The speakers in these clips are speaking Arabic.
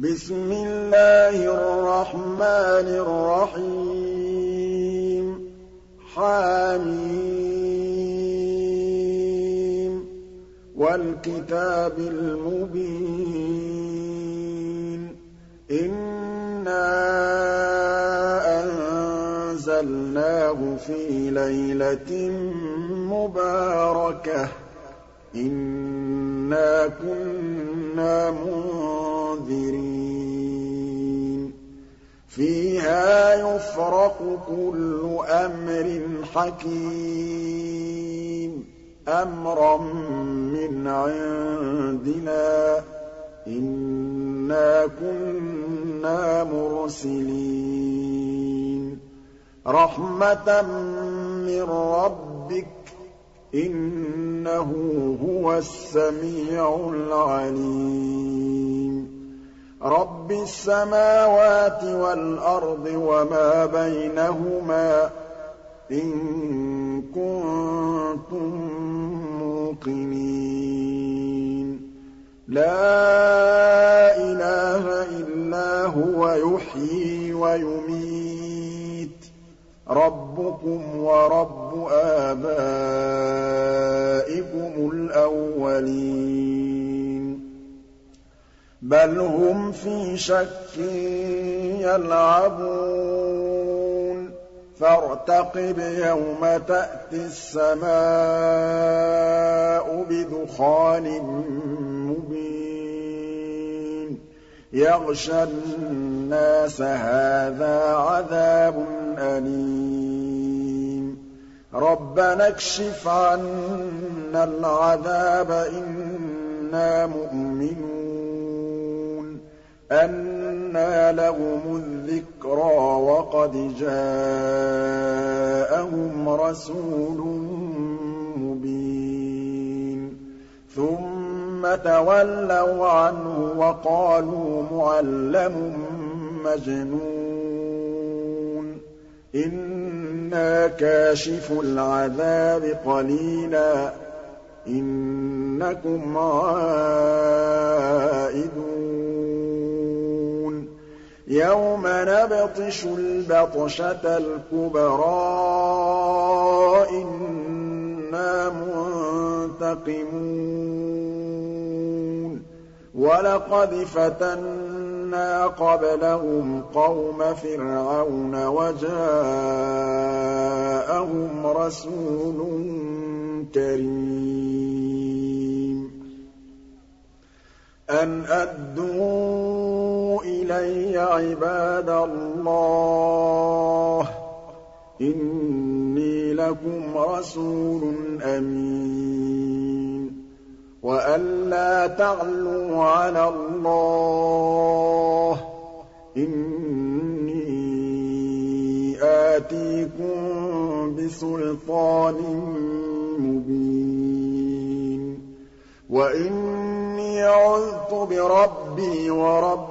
بِسْمِ اللَّهِ الرَّحْمَٰنِ الرَّحِيمِ. حم وَالْكِتَابِ الْمُبِينِ. إِنَّا أَنزَلْنَاهُ فِي لَيْلَةٍ مُّبَارَكَةٍ ۚ. إِنَّا كُنَّا مُنذِرِينَ. فِيهَا يُفْرَقُ كُلُّ أَمْرٍ حَكِيمٍ. أَمْرًا مِّنْ عِندِنَا ۚ. إِنَّا كُنَّا مُرْسِلِينَ. رَحْمَةً مِّن رَّبِّكَ ۚ. إِنَّهُ هُوَ السَّمِيعُ الْعَلِيمُ. رَبِّ السَّمَاوَاتِ وَالْأَرْضِ وَمَا بَيْنَهُمَا ۖ إِن كُنتُم مُّوقِنِينَ لَا إِلَٰهَ إِلَّا هُوَ يُحْيِي وَيُمِيتُ رَبُّكُمْ وَرَبُّ آبَائِكُمُ الْأَوَّلِينَ بَلْ هُمْ فِي شَكٍّ يَلْعَبُونَ فَارْتَقِبْ يَوْمَ تَأْتِي السَّمَاءُ بِدُخَانٍ مُّبِينٍ يَغْشَى النَّاسَ هَٰذَا عَذَابٌ أَلِيمٌ رَبَّنَا اكْشِفْ عَنَّا الْعَذَابَ إِنَّا مُؤْمِنُونَ أَنَّىٰ لَهُمُ الذِّكْرَىٰ وَقَدْ جَاءَهُمْ رَسُولٌ مُّبِينٌ ثُمَّ تَوَلَّوْا عَنْهُ وَقَالُوا مُعَلَّمٌ مَّجْنُونٌ إِنَّا كَاشِفُو الْعَذَابِ قَلِيلًا إِنَّكُمْ عَائِدُونَ يَوْمَ نَبْطِشُ الْبَطْشَةَ الْكُبْرَىٰ إِنَّا مُنتَقِمُونَ. وَلَقَدْ فَتَنَّا قَبْلَهُمْ قَوْمَ فِرْعَوْنَ وَجَاءَهُمْ رَسُولٌ كَرِيمٌ. أَنْ أَدُّوا إِلَيَّ عِبَادَ اللَّهِ ۖ. إِنِّي لَكُمْ رَسُولٌ أَمِينٌ. وَأَن لَّا تَعْلُوا عَلَى اللَّهِ ۖ. إِنِّي آتِيكُم بِسُلْطَانٍ مُّبِينٍ. وَإِنِّي عُذْتُ بِرَبِّي وَرَبِّكُمْ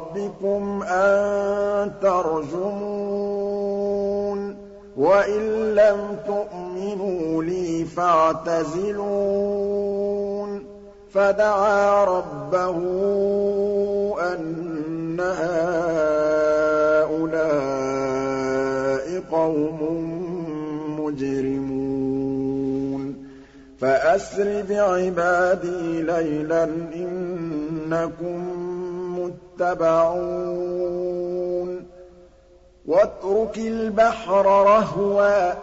أَن تَرْجُمُونِ وَإِن لَّمْ تُؤْمِنُوا لِي فَاعْتَزِلُونِ فَدَعَا رَبَّهُ أَنَّ هَٰؤُلَاءِ قَوْمٌ مُّجْرِمُونَ فَأَسْرِ بِعِبَادِي لَيْلًا إِنَّكُم مُّتَّبَعُونَ وَاتْرُكِ الْبَحْرَ رَهْوًا ۖ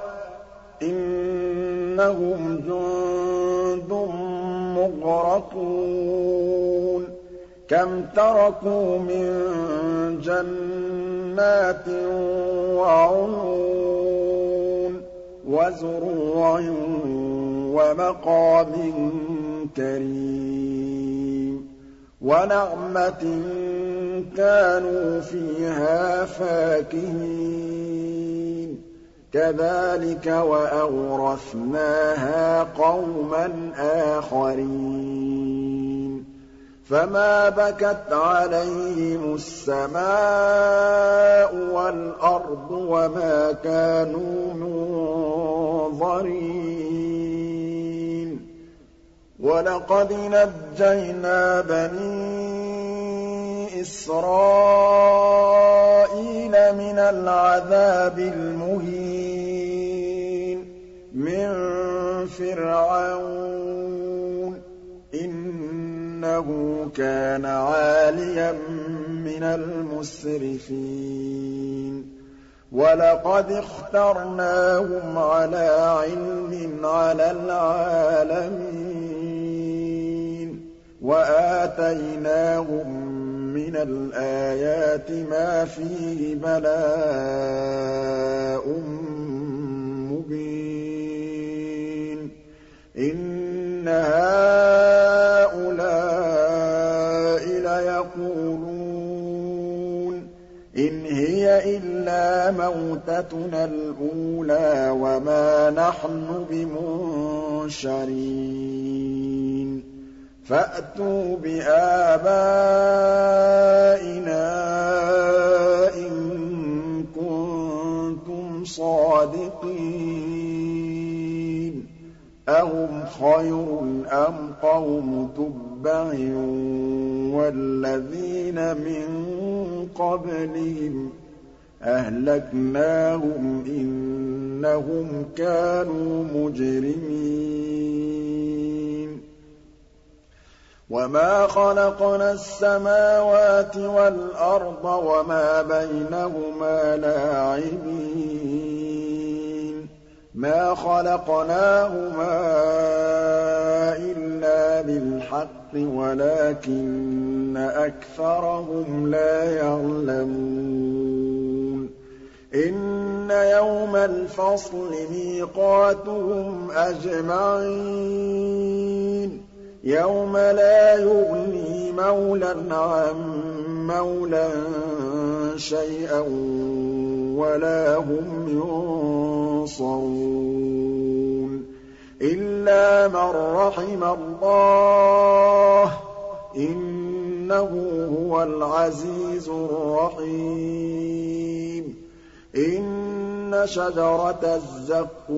إِنَّهُمْ جُندٌ مُّغْرَقُونَ. كَمْ تَرَكُوا مِن جَنَّاتٍ وَعُيُونٍ وَزُرُوعٍ وَمَقَامٍ كَرِيمٍ. وَنَعْمَةٍ كَانُوا فِيهَا فَاكِهِينَ. كَذَٰلِكَ وَأَوْرَثْنَاهَا قَوْمًا آخَرِينَ. فَمَا بَكَتْ عَلَيْهِمُ السَّمَاءُ وَالْأَرْضُ وَمَا كَانُوا مُنظَرِينَ. وَلَقَدْ نَجَّيْنَا بَنِي إِسْرَائِيلَ مِنَ الْعَذَابِ الْمُهِينِ مِن فِرْعَوْنَ ۚ إِنَّهُ كَانَ عَالِيًا مِّنَ الْمُسْرِفِينَ وَلَقَدِ اخْتَرْنَاهُمْ عَلَىٰ عِلْمٍ عَلَى الْعَالَمِينَ وَآتَيْنَاهُم مِّنَ الْآيَاتِ مَا فِيهِ بَلَاءٌ مُّبِينٌ إِلَّا مَوْتَتُنَا الْأُولَىٰ وَمَا نَحْنُ بِمُنشَرِينَ فَأْتُوا بِآبَائِنَا إِن كُنتُمْ صَادِقِينَ أَهُمْ خَيْرٌ أَمْ قَوْمُ تُبَّعٍ وَالَّذِينَ مِن قَبْلِهِمْ ۚ أَهْلَكْنَاهُمْ ۖ إِنَّهُمْ كَانُوا مُجْرِمِينَ. وَمَا خَلَقْنَا السَّمَاوَاتِ وَالْأَرْضَ وَمَا بَيْنَهُمَا لَاعِبِينَ. مَا خَلَقْنَاهُمَا إِلَّا بِالْحَقِّ وَلَٰكِنَّ أَكْثَرَهُمْ لَا يَعْلَمُونَ إِنَّ يَوْمَ الْفَصْلِ مِيقَاتُهُمْ أَجْمَعِينَ يَوْمَ لَا يُغْنِي مَوْلًى عَن مَّوْلًى شَيْئًا وَلَا هُمْ يُنصَرُونَ إِلَّا مَن رَّحِمَ اللَّهُ ۚ إِنَّهُ هُوَ الْعَزِيزُ الرَّحِيمُ. إِنَّ شَجَرَتَ الزَّقُّومِ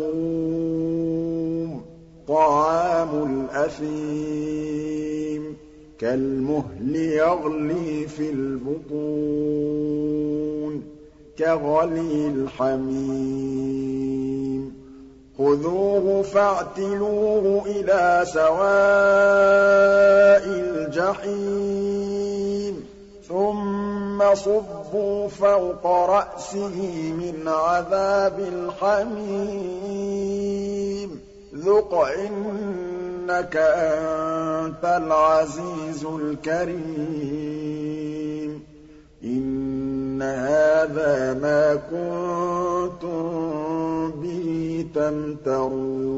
طَعَامُ الْأَثِيمِ. كَالْمُهْلِ يَغْلِي فِي الْبُطُونِ كَغَلْيِ الْحَمِيمِ. خُذُوهُ فَاعْتِلُوهُ إِلَىٰ سَوَاءِ الْجَحِيمِ. ثُمَّ صُبُّوا فَوْقَ رَأْسِهِ مِنْ عَذَابِ الْحَمِيمِ. ذُقْ إِنَّكَ أَنتَ الْعَزِيزُ الْكَرِيمُ. إِنَّ هَٰذَا مَا كُنتُم بِهِ تَمْتَرُونَ.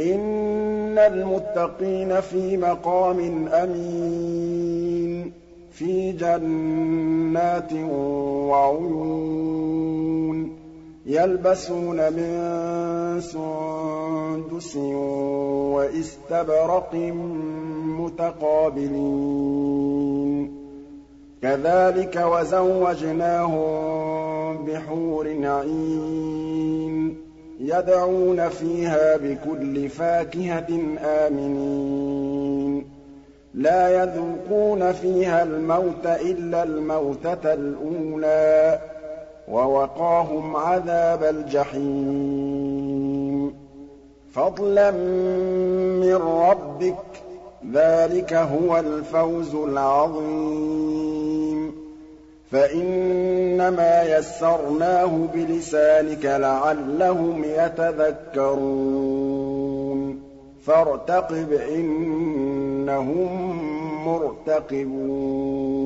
إِنَّ الْمُتَّقِينَ فِي مَقَامٍ أَمِينٍ فِي جَنَّاتٍ وَعُيُونٍ. يَلْبَسُونَ مِن سُندُسٍ وَإِسْتَبْرَقٍ مُّتَقَابِلِينَ. كَذَٰلِكَ وَزَوَّجْنَاهُم بِحُورٍ عِينٍ يَدْعُونَ فِيهَا بِكُلِّ فَاكِهَةٍ آمِنِينَ. لَا يَذُوقُونَ فِيهَا الْمَوْتَ إِلَّا الْمَوْتَةَ الْأُولَىٰ. وَوَقَاهُمْ عَذَابَ الْجَحِيمِ. فَضْلًا مِّن رَّبِّكَ ۚ ذَٰلِكَ هُوَ الْفَوْزُ الْعَظِيمُ. فَإِنَّمَا يَسَّرْنَاهُ بِلِسَانِكَ لَعَلَّهُمْ يَتَذَكَّرُونَ. فَارْتَقِبْ إِنَّهُم مُّرْتَقِبُونَ.